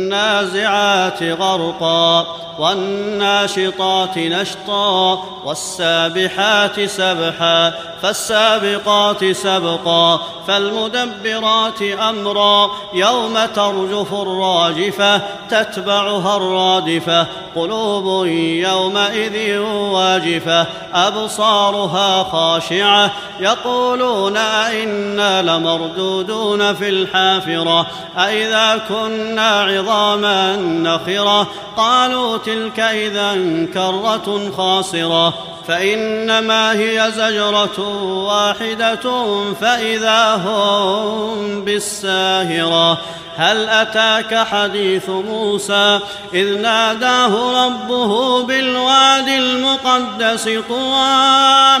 والنازعات غرقا والناشطات نشطا والسابحات سبحا فالسابقات سبقا فالمدبرات أمرا يوم ترجف الراجفة تتبعها الرادفة قلوب يومئذ واجفة أبصارها خاشعة يقولون أئنا لمردودون في الحافرة أإذا كنا عظاما نخرة. قالوا تلك اذا كرة خاصره فإنما هي زجرة واحدة فإذا هم بالساهرة. هل أتاك حديث موسى؟ إذ ناداه ربه بالواد المقدس طوى.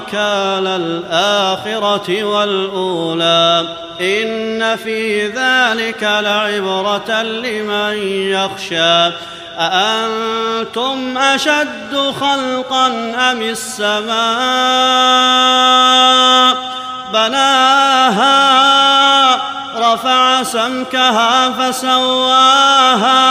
نكال الآخرة والأولى. إن في ذلك لعبرة لمن يخشى. أأنتم أشد خلقا أم السماء؟ بناها رفع سمكها فسواها.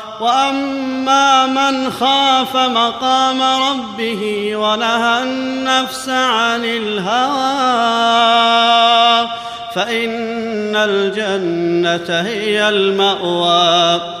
وأما من خاف مقام ربه ونهى النفس عن الهوى فإن الجنة هي المأوى